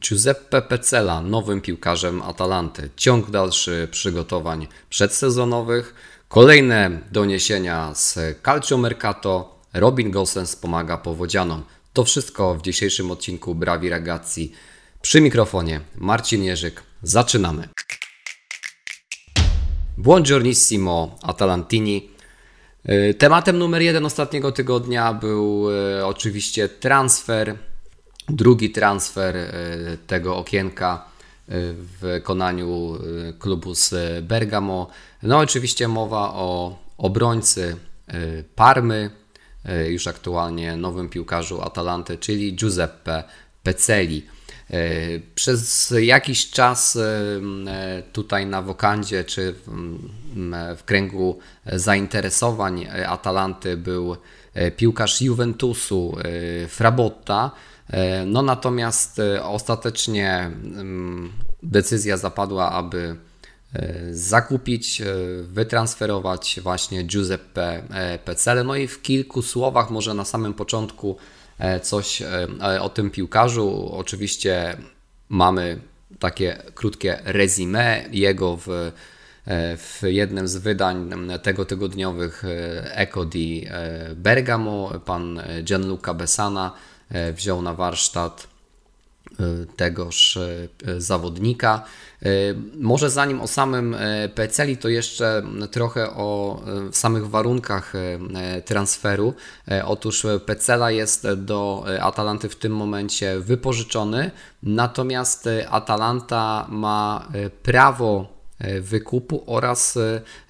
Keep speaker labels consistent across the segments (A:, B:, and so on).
A: Giuseppe Pecela nowym piłkarzem Atalanty. Ciąg dalszy przygotowań przedsezonowych. Kolejne doniesienia z Calcio Mercato. Robin Gosens pomaga powodzianom. To wszystko w dzisiejszym odcinku Brawi Ragazzi. Przy mikrofonie Marcin Jerzyk. Zaczynamy. Buongiornissimo Atalantini. Tematem numer jeden ostatniego tygodnia był e, oczywiście transfer drugi transfer e, tego okienka e, w wykonaniu e, klubu z Bergamo. No oczywiście mowa o obrońcy Parmy, już aktualnie nowym piłkarzu Atalanty, czyli Giuseppe Peceli. Przez jakiś czas tutaj na wokandzie czy w kręgu zainteresowań Atalanty był piłkarz Juventusu Frabotta, E, no natomiast e, ostatecznie decyzja zapadła, aby e, zakupić, wytransferować właśnie Giuseppe Pecele. No i w kilku słowach, może na samym początku coś o tym piłkarzu. Oczywiście mamy takie krótkie resume jego w, w jednym z wydań tego tygodniowych Eco di Bergamo. Pan Gianluca Besana E, wziął na warsztat e, tegoż e, zawodnika. Może zanim o samym Peceli, to jeszcze trochę o samych warunkach transferu. Otóż Pecela jest do Atalanty w tym momencie wypożyczony, natomiast Atalanta ma prawo wykupu oraz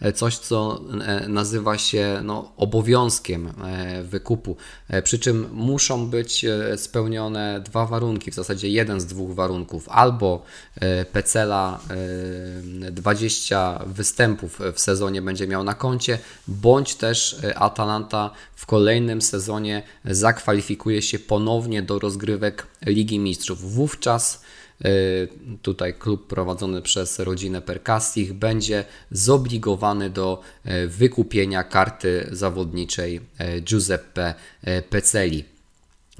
A: e, coś, co e, nazywa się no, obowiązkiem wykupu. Przy czym muszą być spełnione dwa warunki, w zasadzie jeden z dwóch warunków. Albo Pecela 20 występów w sezonie będzie miał na koncie, bądź też Atalanta w kolejnym sezonie zakwalifikuje się ponownie do rozgrywek Ligi Mistrzów. Wówczas E, tutaj klub prowadzony przez rodzinę Perkastich będzie zobligowany do e, wykupienia karty zawodniczej e, Giuseppe Peceli.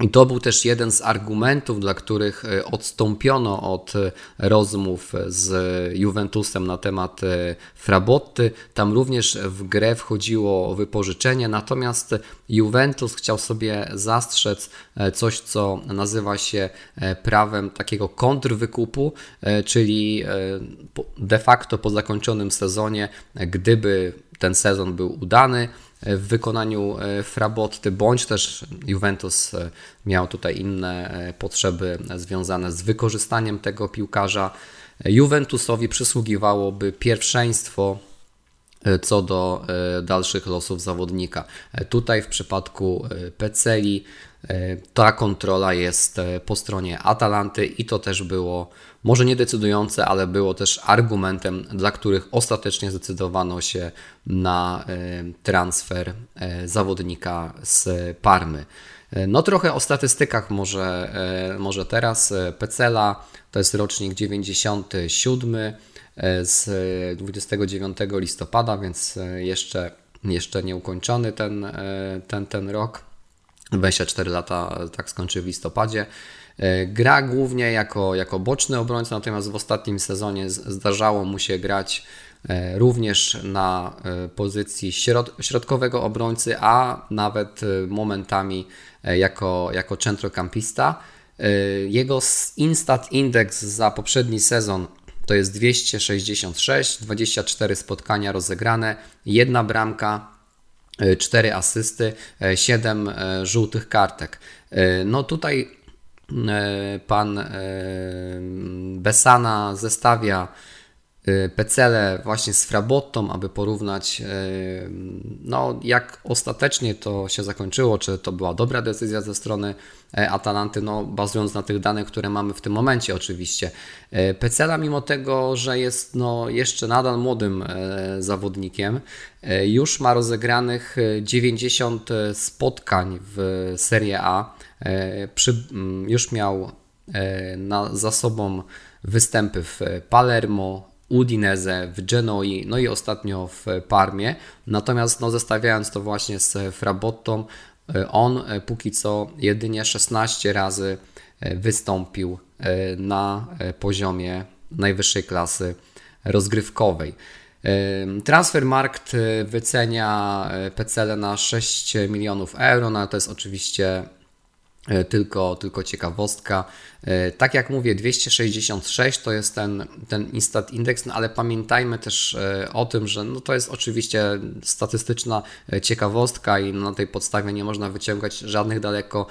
A: I to był też jeden z argumentów, dla których e, odstąpiono od e, rozmów z Juventusem na temat e, Frabotty. Tam również w grę wchodziło wypożyczenie, natomiast Juventus chciał sobie zastrzec coś, co nazywa się prawem takiego kontrwykupu, czyli de facto po zakończonym sezonie, gdyby ten sezon był udany, w wykonaniu e, Frabotty, bądź też Juventus e, miał tutaj inne e, potrzeby związane z wykorzystaniem tego piłkarza. Juventusowi przysługiwałoby pierwszeństwo co do dalszych losów zawodnika. Tutaj w przypadku Peceli ta kontrola jest po stronie Atalanty i to też było może nie decydujące, ale było też argumentem, dla których ostatecznie zdecydowano się na e, transfer e, zawodnika z Parmy. E, no trochę o statystykach może, może teraz. Pecela to jest rocznik 97 z 29 listopada, więc jeszcze, jeszcze nie ukończony ten, ten, ten rok. 24 lata tak skończy w listopadzie. E, gra głównie jako, jako boczny obrońca, natomiast w ostatnim sezonie zdarzało mu się grać e, również na e, pozycji środ środkowego obrońcy, a nawet momentami jako, jako centrocampista. Jego Instat Index za poprzedni sezon to jest 266, 24 spotkania rozegrane, jedna bramka, 4 asysty, 7 żółtych kartek. No tutaj E, pan e, Besana zestawia e, Pecele właśnie z Frabottą, aby porównać no, jak ostatecznie to się zakończyło, czy to była dobra decyzja ze strony Atalanty, no, bazując na tych danych, które mamy w tym momencie oczywiście. Pecela mimo tego, że jest no, jeszcze nadal młodym zawodnikiem, już ma rozegranych 90 spotkań w Serie A, E, przy, już miał e, na, za sobą występy w Palermo, Udinese, w Genoi, no i ostatnio w Parmie. Natomiast no, zestawiając to właśnie z Frabottą, e, on póki co jedynie 16 razy wystąpił na poziomie najwyższej klasy rozgrywkowej. Transfermarkt wycenia PCL na 6 milionów euro, no to jest oczywiście E, tylko, tylko ciekawostka. E, tak jak mówię, 266 to jest ten, ten Instat Index, no ale pamiętajmy też e, o tym, że no to jest oczywiście statystyczna ciekawostka i na tej podstawie nie można wyciągać żadnych daleko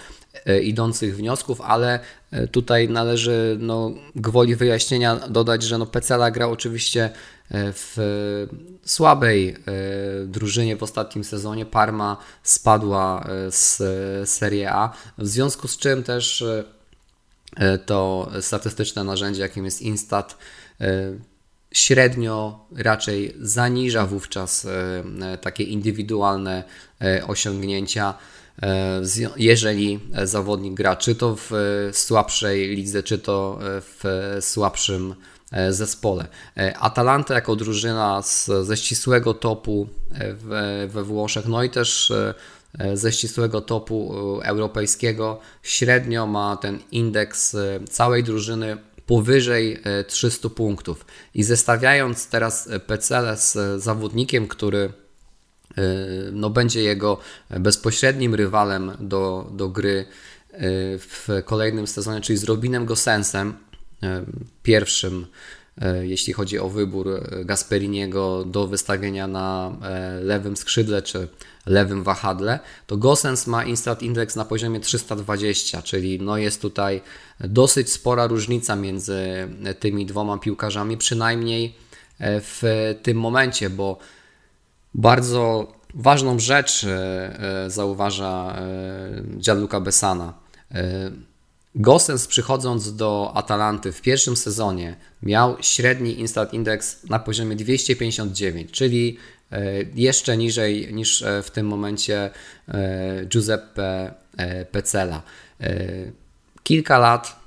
A: idących wniosków, ale tutaj należy no, gwoli wyjaśnienia dodać, że no Pecela gra oczywiście w słabej drużynie w ostatnim sezonie. Parma spadła z Serie A, w związku z czym też e, to statystyczne narzędzie, jakim jest Instat, e, średnio raczej zaniża wówczas e, takie indywidualne osiągnięcia, jeżeli zawodnik gra czy to w słabszej lidze, czy to w słabszym zespole. Atalanta jako drużyna z, ze ścisłego topu we, we Włoszech, no i też E, ze ścisłego topu e, europejskiego średnio ma ten indeks e, całej drużyny powyżej 300 punktów. I zestawiając teraz PCL z zawodnikiem, który no, będzie jego bezpośrednim rywalem do, do gry w kolejnym sezonie, czyli z Robinem Gosensem, pierwszym jeśli chodzi o wybór Gasperiniego do wystawienia na lewym skrzydle czy lewym wahadle, to Gosens ma Instat Index na poziomie 320, czyli no jest tutaj dosyć spora różnica między tymi dwoma piłkarzami, przynajmniej e, w tym momencie, bo bardzo ważną rzecz e, e, zauważa Gianluca Besana. Gosens przychodząc do Atalanty w pierwszym sezonie miał średni Instat Index na poziomie 259, czyli E, jeszcze niżej niż e, w tym momencie e, Giuseppe Pecela. Kilka lat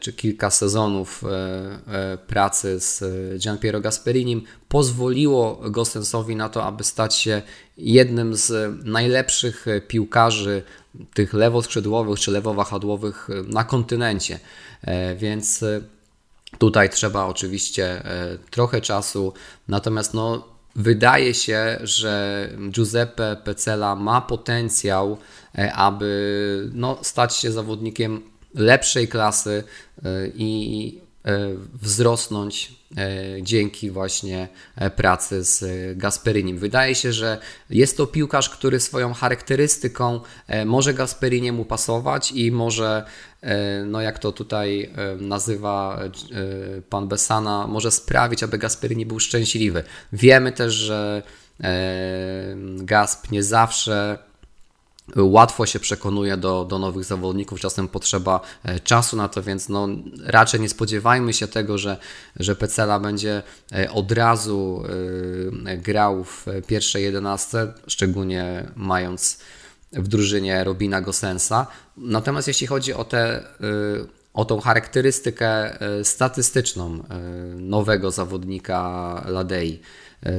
A: czy kilka sezonów pracy z Gianpiero Gasperinim pozwoliło Gossensowi na to, aby stać się jednym z najlepszych piłkarzy tych lewoskrzydłowych czy lewowahadłowych na kontynencie. Więc tutaj trzeba oczywiście trochę czasu, natomiast no Wydaje się, że Giuseppe Pecela ma potencjał, e, aby no, stać się zawodnikiem lepszej klasy e, i e, wzrosnąć dzięki właśnie pracy z Gasperinim. Wydaje się, że jest to piłkarz, który swoją charakterystyką może Gasperiniemu pasować i może E, no jak to tutaj e, nazywa e, pan Besana, może sprawić, aby Gasperini był szczęśliwy. Wiemy też, że Gasp nie zawsze łatwo się przekonuje do, do nowych zawodników, czasem potrzeba czasu na to, więc no, raczej nie spodziewajmy się tego, że, że Pecela będzie od razu grał w pierwszej jedenastce, szczególnie mając w drużynie Robina Gosensa. Natomiast jeśli chodzi o, te, o tą charakterystykę statystyczną nowego zawodnika Ladei,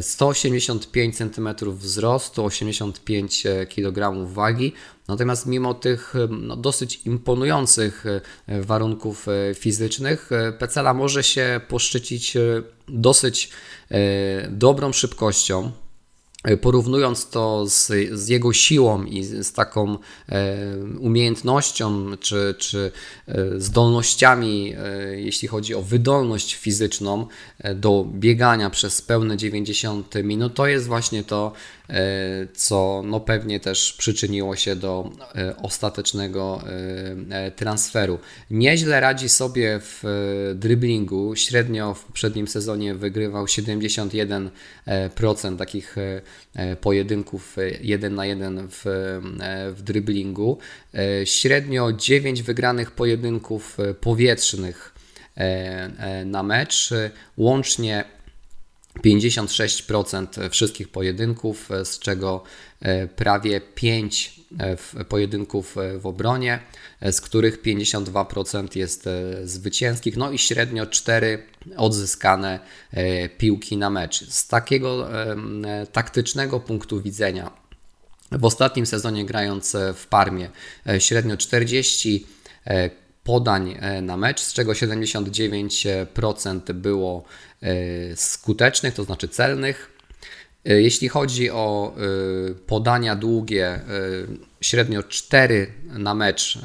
A: 185 cm wzrostu, 85 kg wagi. Natomiast mimo tych no, dosyć imponujących warunków fizycznych, Pecela może się poszczycić dosyć dobrą szybkością. E, porównując to z, z, jego siłą i z taką e, umiejętnością czy, czy e, zdolnościami, jeśli chodzi o wydolność fizyczną do biegania przez pełne 90 minut, to jest właśnie to, co no pewnie też przyczyniło się do e, ostatecznego e, transferu. Nieźle radzi sobie w driblingu. Średnio w poprzednim sezonie wygrywał 71% takich pojedynków 1 na 1 w, w driblingu. Średnio 9 wygranych pojedynków powietrznych na mecz. Łącznie 56% wszystkich pojedynków, z czego e, prawie 5 e, pojedynków e, w obronie, z których 52% jest zwycięskich, no i średnio 4 odzyskane piłki na mecz. Z takiego taktycznego punktu widzenia, w ostatnim sezonie grając w Parmie, średnio 40 podań na mecz, z czego 79% było skutecznych, to znaczy celnych. Jeśli chodzi o podania długie, średnio 4 na mecz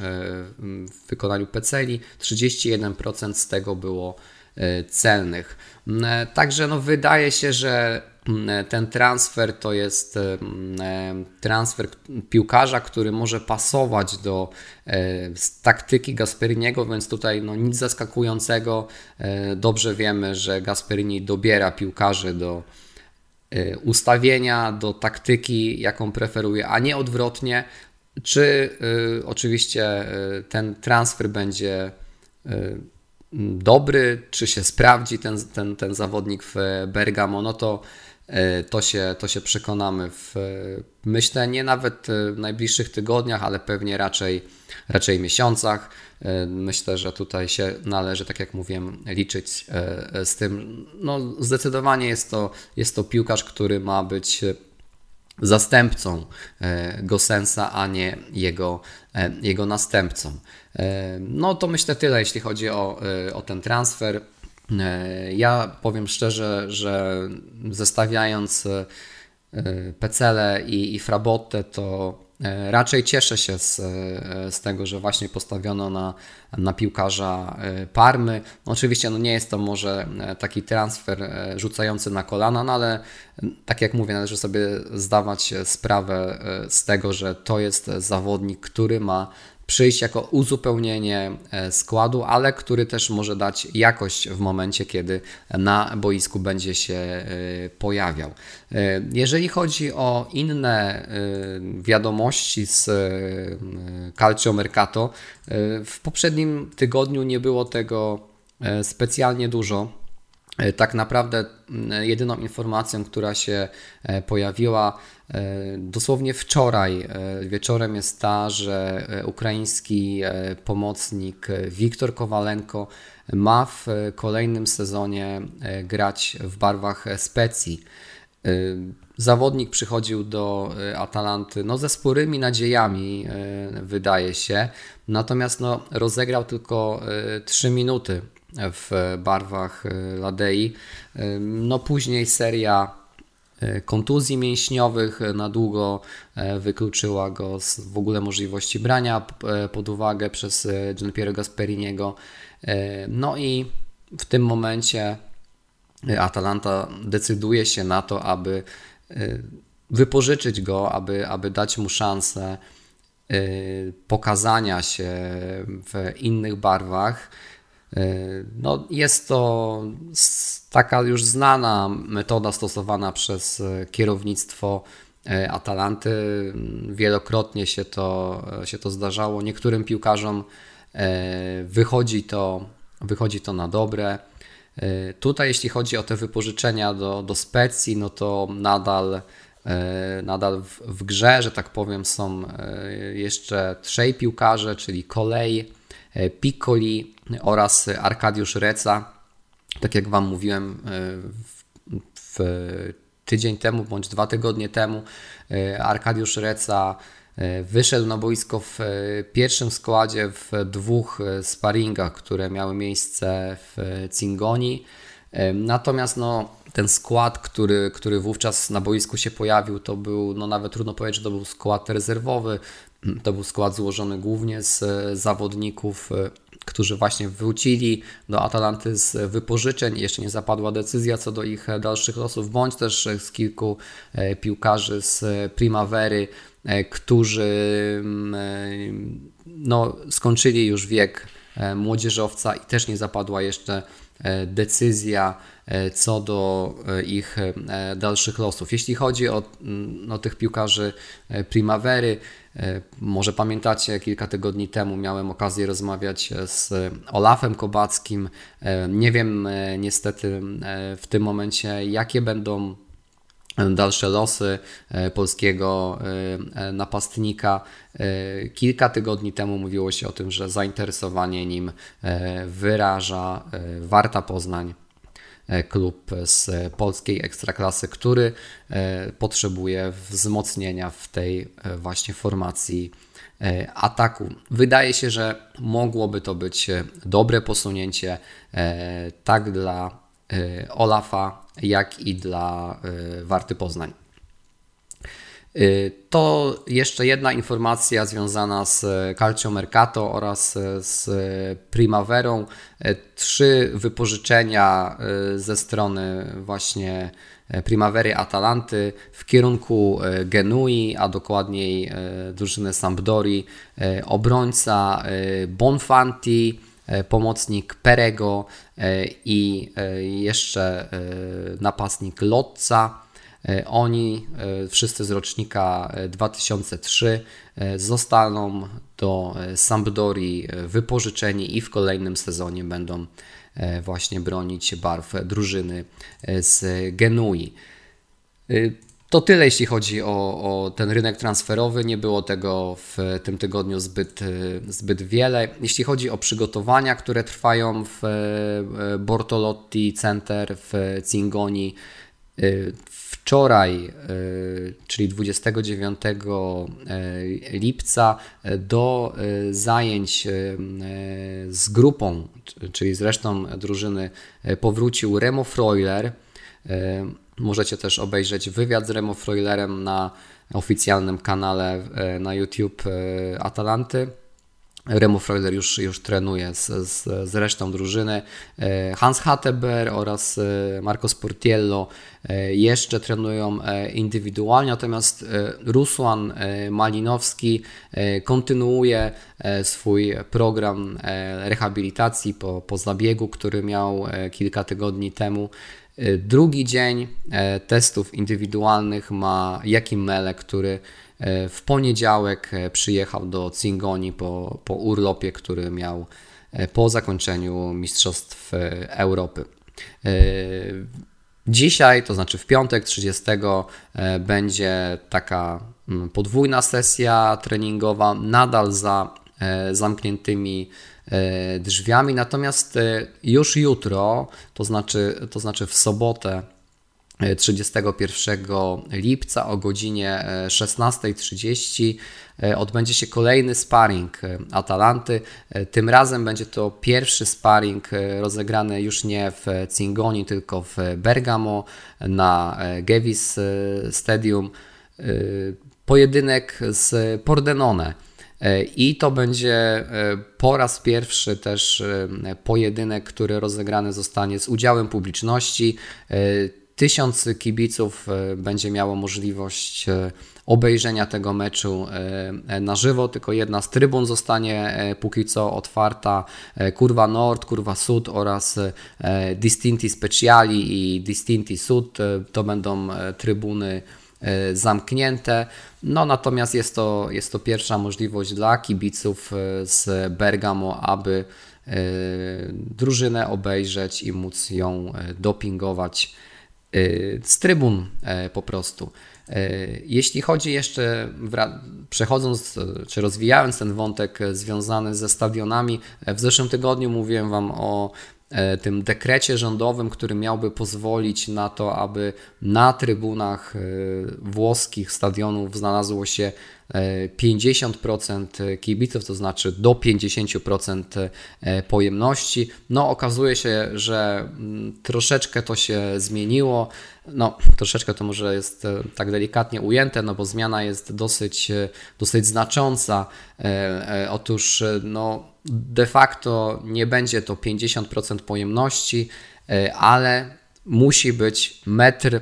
A: w wykonaniu Peceli, 31% z tego było celnych. Także no, wydaje się, że ten transfer to jest mm, e, transfer piłkarza, który może pasować do e, taktyki Gasperiniego, więc tutaj no, nic zaskakującego. E, dobrze wiemy, że Gasperini dobiera piłkarzy do ustawienia, do taktyki, jaką preferuje, a nie odwrotnie. Czy oczywiście ten transfer będzie dobry, czy się sprawdzi ten, ten, ten zawodnik w Bergamo, no to E, to się, to się przekonamy w, myślę, nie nawet w najbliższych tygodniach, ale pewnie raczej, raczej miesiącach. E, myślę, że tutaj się należy, tak jak mówiłem, liczyć e, z tym. No, zdecydowanie jest to, jest to piłkarz, który ma być zastępcą Gosensa, a nie jego, jego następcą. No to myślę tyle, jeśli chodzi o, o ten transfer. E, ja powiem szczerze, że zestawiając e, Pecele i, i Frabotę, to e, raczej cieszę się z, z tego, że właśnie postawiono na, na piłkarza Parmy. No oczywiście no nie jest to może taki transfer rzucający na kolana, no ale tak jak mówię, należy sobie zdawać sprawę z tego, że to jest zawodnik, który ma przyjść jako uzupełnienie e, składu, ale który też może dać jakość w momencie, kiedy na boisku będzie się e, pojawiał. E, jeżeli chodzi o inne wiadomości z Calcio Mercato, w poprzednim tygodniu nie było tego specjalnie dużo. Tak naprawdę jedyną informacją, która się pojawiła, E, dosłownie wczoraj e, wieczorem jest ta, że e, ukraiński pomocnik Wiktor Kowalenko ma w kolejnym sezonie grać w barwach Specji. Zawodnik przychodził do Atalanty no, ze sporymi nadziejami, wydaje się, natomiast no, rozegrał tylko 3 minuty w barwach Ladei. No, później seria E, kontuzji mięśniowych, na długo wykluczyła go z w ogóle możliwości brania pod uwagę przez Gianpiero Gasperiniego. No i w tym momencie Atalanta decyduje się na to, aby wypożyczyć go, aby, aby dać mu szansę pokazania się w innych barwach. No, jest to taka już znana metoda stosowana przez e, kierownictwo e, Atalanty. Wielokrotnie się to, e, się to zdarzało. Niektórym piłkarzom wychodzi to, wychodzi to na dobre. Tutaj, jeśli chodzi o te wypożyczenia do, do specji, no to nadal, nadal w, w grze, że tak powiem, są jeszcze trzej piłkarze, czyli Kolej, Piccoli oraz Arkadiusz Reca tak jak Wam mówiłem e, w, w tydzień temu bądź dwa tygodnie temu, e, Arkadiusz Reca e, wyszedł na boisko w pierwszym składzie w dwóch sparingach, które miały miejsce w Cingoni. Natomiast no, ten skład, który, który wówczas na boisku się pojawił, to był, no nawet trudno powiedzieć, że to był skład rezerwowy. To był skład złożony głównie z zawodników którzy właśnie wrócili do Atalanty z wypożyczeń. Jeszcze nie zapadła decyzja co do ich dalszych losów, bądź też z kilku e, piłkarzy z Primavery, e, którzy mm, e, no, skończyli już wiek młodzieżowca i też nie zapadła jeszcze decyzja co do ich dalszych losów. Jeśli chodzi o no, tych piłkarzy Primavery, E, może pamiętacie, kilka tygodni temu miałem okazję rozmawiać z Olafem Kobackim. E, nie wiem e, niestety w tym momencie, jakie będą dalsze losy polskiego napastnika. Kilka tygodni temu mówiło się o tym, że zainteresowanie nim wyraża Warta Poznań. E, klub z polskiej ekstraklasy, który e, potrzebuje wzmocnienia w tej e, właśnie formacji ataku. Wydaje się, że mogłoby to być dobre posunięcie tak dla Olafa, jak i dla Warty Poznań. Y, to jeszcze jedna informacja związana z Calcio Mercato oraz z Primaverą. Y, trzy wypożyczenia y, ze strony właśnie Primavery Atalanty w kierunku Genui, a dokładniej drużyny Sampdori, obrońca Bonfanti, pomocnik Perego i jeszcze napastnik Lotca. E, oni, e, wszyscy z rocznika 2003, e, zostaną do Sampdori wypożyczeni i w kolejnym sezonie będą właśnie bronić barw drużyny z Genui. To tyle, jeśli chodzi o, o, ten rynek transferowy. Nie było tego w tym tygodniu zbyt, zbyt wiele. Jeśli chodzi o przygotowania, które trwają w Bortolotti Center w Cingoni, wczoraj, e, czyli 29 e, lipca, e, do zajęć z grupą, czyli z resztą drużyny, powrócił Remo Freuler. Możecie też obejrzeć wywiad z Remo Freulerem na oficjalnym kanale na YouTube Atalanty. Remo Freuler już, już trenuje z, z, z resztą drużyny. E, Hans Hatteber oraz e, Marco Sportiello e, jeszcze trenują indywidualnie, natomiast Rusłan Malinowski kontynuuje swój program rehabilitacji po, po zabiegu, który miał kilka tygodni temu. Drugi dzień testów indywidualnych ma Jakim Mele, który E, w poniedziałek przyjechał do Cingoni po, po urlopie, który miał po zakończeniu Mistrzostw Europy. Dzisiaj, to znaczy w piątek 30, będzie taka mm, podwójna sesja treningowa, nadal za zamkniętymi drzwiami, natomiast już jutro, to znaczy, to znaczy w sobotę 31 lipca o godzinie 16.30 e, odbędzie się kolejny sparring e, Atalanty. E, tym razem będzie to pierwszy sparring rozegrany już nie w Cingoni, tylko w Bergamo na Gevis Stadium. Pojedynek z Pordenone. I to będzie po raz pierwszy też pojedynek, który rozegrany zostanie z udziałem publiczności. Tysiąc kibiców e, będzie miało możliwość e, obejrzenia tego meczu e, na żywo, tylko jedna z trybun zostanie póki co otwarta, kurwa Nord, kurwa Sud oraz Distinti Speciali i Distinti Sud to będą trybuny zamknięte. No natomiast jest to, jest to pierwsza możliwość dla kibiców z Bergamo, aby drużynę obejrzeć i móc ją dopingować z trybun e, po prostu. E, jeśli chodzi jeszcze, przechodząc czy rozwijając ten wątek związany ze stadionami, e, w zeszłym tygodniu mówiłem Wam o tym dekrecie rządowym, który miałby pozwolić na to, aby na trybunach włoskich stadionów znalazło się 50% kibiców, to znaczy do 50% e, pojemności. No, okazuje się, że mm, troszeczkę to się zmieniło. No, troszeczkę to może jest e, tak delikatnie ujęte, no bo zmiana jest dosyć, e, dosyć znacząca. Otóż, no, de facto nie będzie to 50% pojemności, ale musi być metr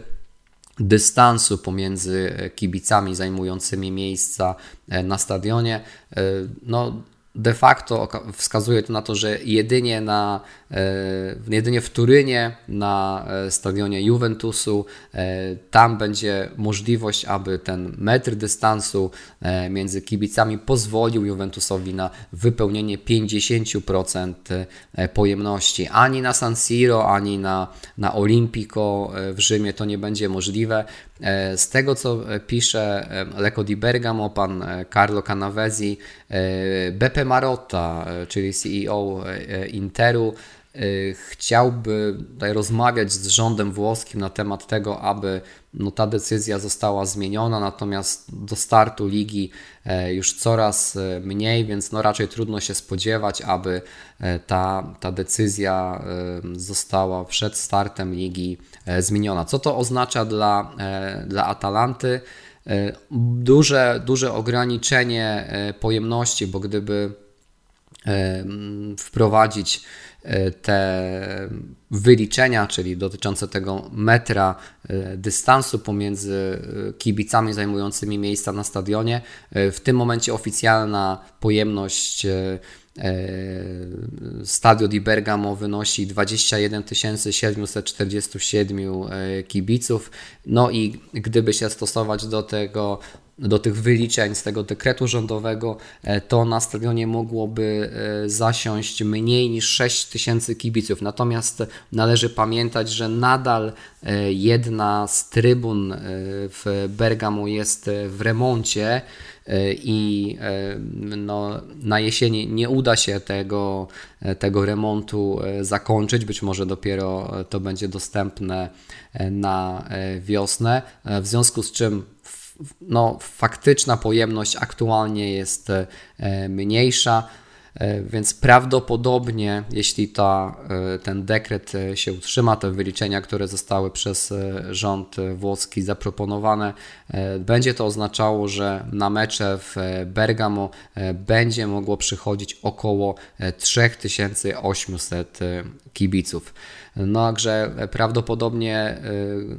A: dystansu pomiędzy kibicami zajmującymi miejsca e, na stadionie. E, no, de facto wskazuje to na to, że jedynie, na, e, jedynie w Turynie na e, stadionie Juventusu e, tam będzie możliwość, aby ten metr dystansu między kibicami pozwolił Juventusowi na wypełnienie 50% pojemności. Ani na San Siro, ani na, na Olimpico w Rzymie to nie będzie możliwe. Z tego co pisze Lecco di Bergamo, pan Carlo Canavesi, Beppe Marotta, e, czyli CEO e, Interu, chciałby tutaj rozmawiać z rządem włoskim na temat tego, aby no, ta decyzja została zmieniona, natomiast do startu ligi już coraz mniej, więc no, raczej trudno się spodziewać, aby ta, ta decyzja została przed startem ligi zmieniona. Co to oznacza dla, dla Atalanty? Duże, duże ograniczenie pojemności, bo gdyby wprowadzić e, te wyliczenia, czyli dotyczące tego metra e, dystansu pomiędzy e, kibicami zajmującymi miejsca na stadionie. W tym momencie oficjalna pojemność Stadio di Bergamo wynosi 21 747 kibiców. No i gdyby się stosować do tego do tych wyliczeń z tego dekretu rządowego, e, to na stadionie mogłoby e, zasiąść mniej niż 6 tysięcy kibiców. Natomiast należy pamiętać, że nadal e, jedna z trybun w Bergamo jest w remoncie i no, na jesieni nie uda się tego, tego remontu zakończyć. Być może dopiero to będzie dostępne na wiosnę. W związku z czym no, faktyczna pojemność aktualnie jest e, mniejsza. E, więc prawdopodobnie, jeśli ta, e, ten dekret się utrzyma, te wyliczenia, które zostały przez rząd włoski zaproponowane, będzie to oznaczało, że na mecze w Bergamo będzie mogło przychodzić około 3800 kibiców. No, także prawdopodobnie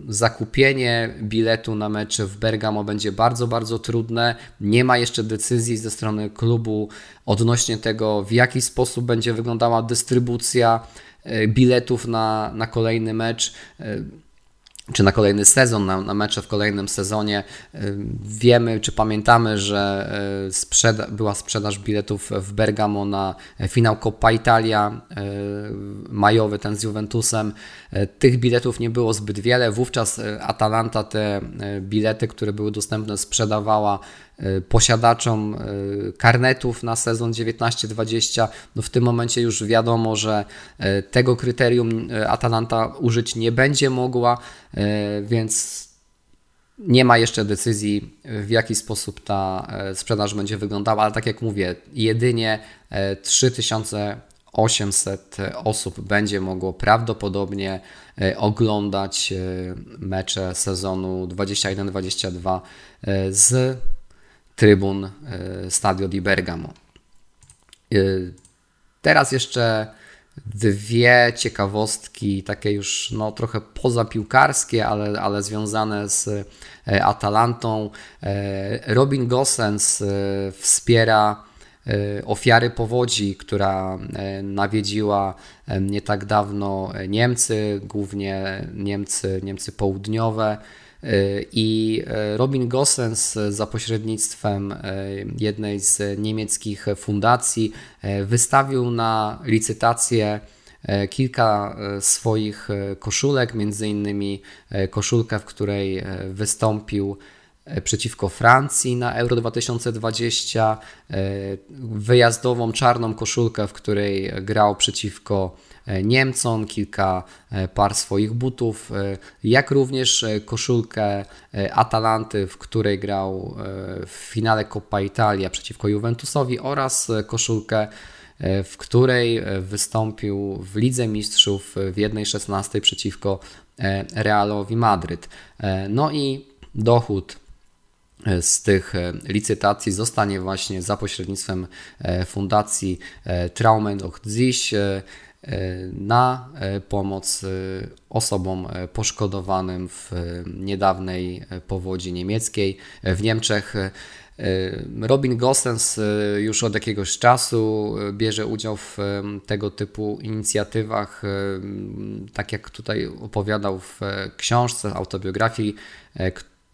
A: y, zakupienie biletu na mecz w Bergamo będzie bardzo, bardzo trudne. Nie ma jeszcze decyzji ze strony klubu odnośnie tego, w jaki sposób będzie wyglądała dystrybucja y, biletów na, na kolejny mecz. Y, czy na kolejny sezon, na, na mecze w kolejnym sezonie. Wiemy, czy pamiętamy, że e, sprzeda była sprzedaż biletów w Bergamo na finał Coppa Italia e, majowy, ten z Juventusem. Tych biletów nie było zbyt wiele. Wówczas Atalanta te bilety, które były dostępne, sprzedawała posiadaczom karnetów na sezon 19-20. No w tym momencie już wiadomo, że tego kryterium Atalanta użyć nie będzie mogła, więc nie ma jeszcze decyzji, w jaki sposób ta sprzedaż będzie wyglądała, ale tak jak mówię, jedynie 3800 osób będzie mogło prawdopodobnie oglądać mecze sezonu 21-22 z trybun e, Stadio di Bergamo. E, teraz jeszcze dwie ciekawostki, takie już no, trochę pozapiłkarskie, ale, ale związane z e, Atalantą. Robin Gosens wspiera ofiary powodzi, która nawiedziła nie tak dawno Niemcy, głównie Niemcy, Niemcy południowe. I e, Robin Gosens za pośrednictwem e, jednej z niemieckich fundacji e, wystawił na licytację kilka swoich koszulek, między innymi koszulkę, w której wystąpił przeciwko Francji na Euro 2020, wyjazdową czarną koszulkę, w której grał przeciwko E, Niemcom, kilka e, par swoich butów, e, jak również koszulkę Atalanty, w której grał w finale Coppa Italia przeciwko Juventusowi oraz koszulkę w której wystąpił w Lidze Mistrzów w 1.16 przeciwko Realowi Madryt. No i dochód z tych licytacji zostanie właśnie za pośrednictwem Fundacji Traumen och Dziś na e, pomoc e, osobom e, poszkodowanym w niedawnej powodzi niemieckiej w Niemczech. Robin Gosens już od jakiegoś czasu bierze udział w tego typu inicjatywach, tak jak tutaj opowiadał w książce, autobiografii,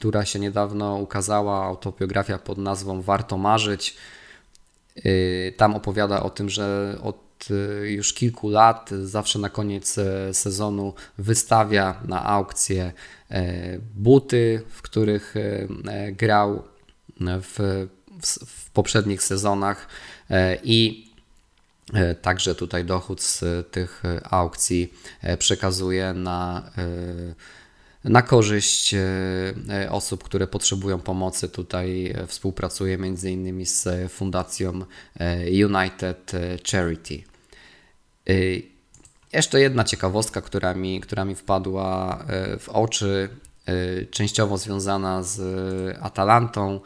A: która się niedawno ukazała, autobiografia pod nazwą Warto Marzyć. Tam opowiada o tym, że od Y, już kilku lat, zawsze na koniec e, sezonu wystawia na aukcję buty, w których grał w, w poprzednich sezonach i Także tutaj dochód z tych aukcji przekazuje na na korzyść osób, które potrzebują pomocy. Tutaj współpracuję między innymi z fundacją United Charity. Jeszcze jedna ciekawostka, która mi, która mi wpadła e, w oczy, e, częściowo związana z Atalantą.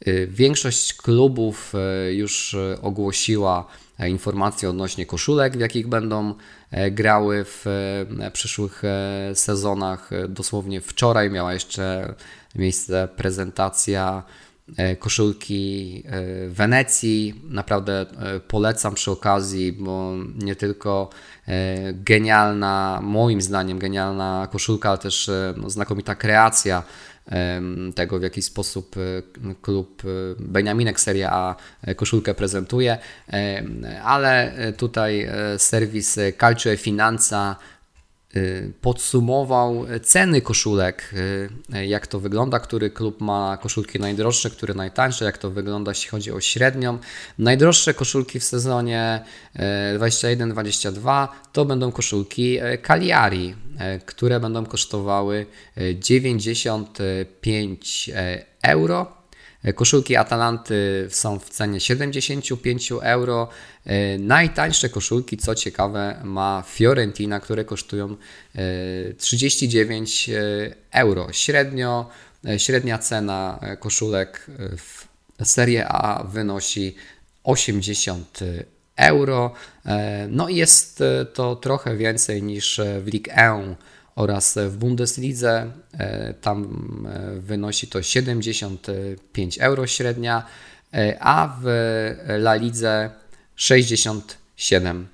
A: E, większość klubów już ogłosiła informacje odnośnie koszulek, w jakich będą grały w przyszłych sezonach. Dosłownie wczoraj miała jeszcze miejsce prezentacja E, koszulki e, Wenecji. Naprawdę e, polecam przy okazji, bo nie tylko genialna, moim zdaniem genialna koszulka, ale też no, znakomita kreacja tego, w jaki sposób klub Beniaminek Serie A koszulkę prezentuje, ale tutaj serwis Calcio e Finanza podsumował ceny koszulek, y, jak to wygląda, który klub ma koszulki najdroższe, które najtańsze, jak to wygląda, jeśli chodzi o średnią. Najdroższe koszulki w sezonie 21-22 y, to będą koszulki Cagliari, które będą kosztowały 95 euro koszulki Atalanty są w cenie 75 euro. E, najtańsze koszulki, co ciekawe, ma Fiorentina, które kosztują 39 e, euro. Średnio, średnia cena koszulek w Serie A wynosi 80 euro. No i jest to trochę więcej niż w Ligue 1 oraz w Bundeslidze e, tam e, wynosi to 75 euro średnia, e, a w La Lidze 67,5.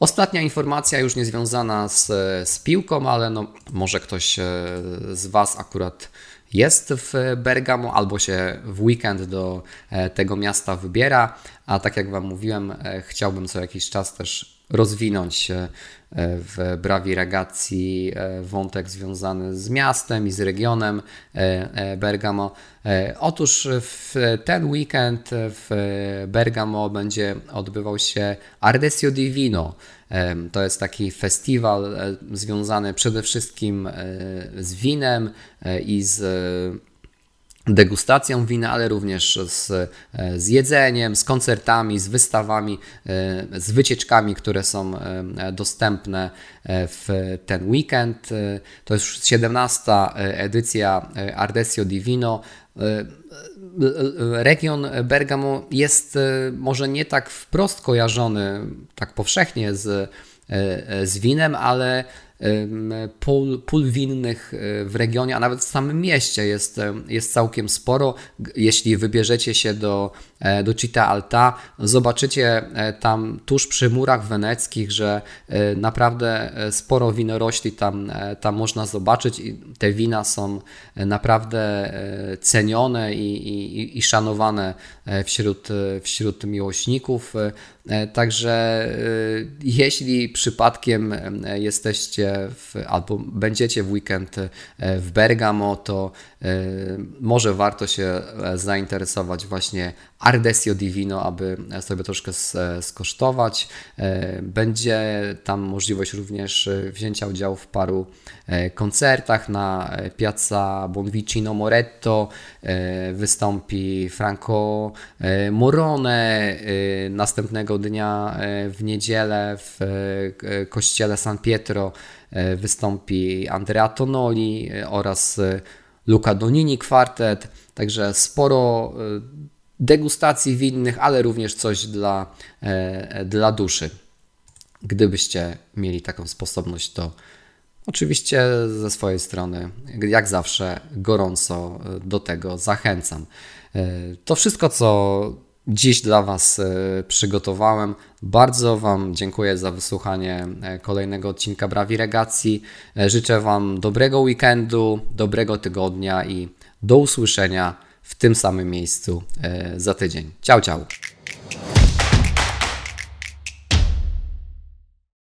A: Ostatnia informacja już nie związana z, z piłką, ale no, może ktoś z Was akurat jest w Bergamo albo się w weekend do tego miasta wybiera, a tak jak Wam mówiłem, chciałbym co jakiś czas też rozwinąć e, w Brawi Ragazzi e, wątek związany z miastem i z regionem e, Bergamo. Otóż w ten weekend w Bergamo będzie odbywał się Ardesio Divino. To jest taki festiwal związany przede wszystkim z winem i z degustacją wina, ale również z, e, z jedzeniem, z koncertami, z wystawami, e, z wycieczkami, które są e, dostępne w ten weekend. To jest 17. edycja Ardesio Divino. Region Bergamo jest może nie tak wprost kojarzony, tak powszechnie z, z winem, ale pól, pól winnych e, w regionie, a nawet w samym mieście jest, e, jest całkiem sporo. Jeśli wybierzecie się do, e, do Città Alta, zobaczycie tam tuż przy murach weneckich, że naprawdę sporo winorośli tam, tam można zobaczyć i te wina są naprawdę cenione i, i, i szanowane wśród, wśród miłośników. Także jeśli przypadkiem jesteście w, albo będziecie w weekend e, w Bergamo, to e, może warto się e, zainteresować właśnie Ardesio Divino, aby sobie troszkę skosztować. Będzie tam możliwość również wzięcia udziału w paru koncertach na Piazza Bonvicino Moretto. Wystąpi Franco Morone następnego dnia w niedzielę w kościele San Pietro E, wystąpi Andrea Tonoli e, oraz e, Luca Donini kwartet, także sporo degustacji winnych, ale również coś dla, dla duszy. Gdybyście mieli taką sposobność, to oczywiście ze swojej strony, jak zawsze, gorąco do tego zachęcam. To wszystko, co dziś dla Was e, przygotowałem. Bardzo Wam dziękuję za wysłuchanie e, kolejnego odcinka Brawi Regacji. E, życzę Wam dobrego weekendu, dobrego tygodnia i do usłyszenia w tym samym miejscu e, za tydzień. Ciao, ciao!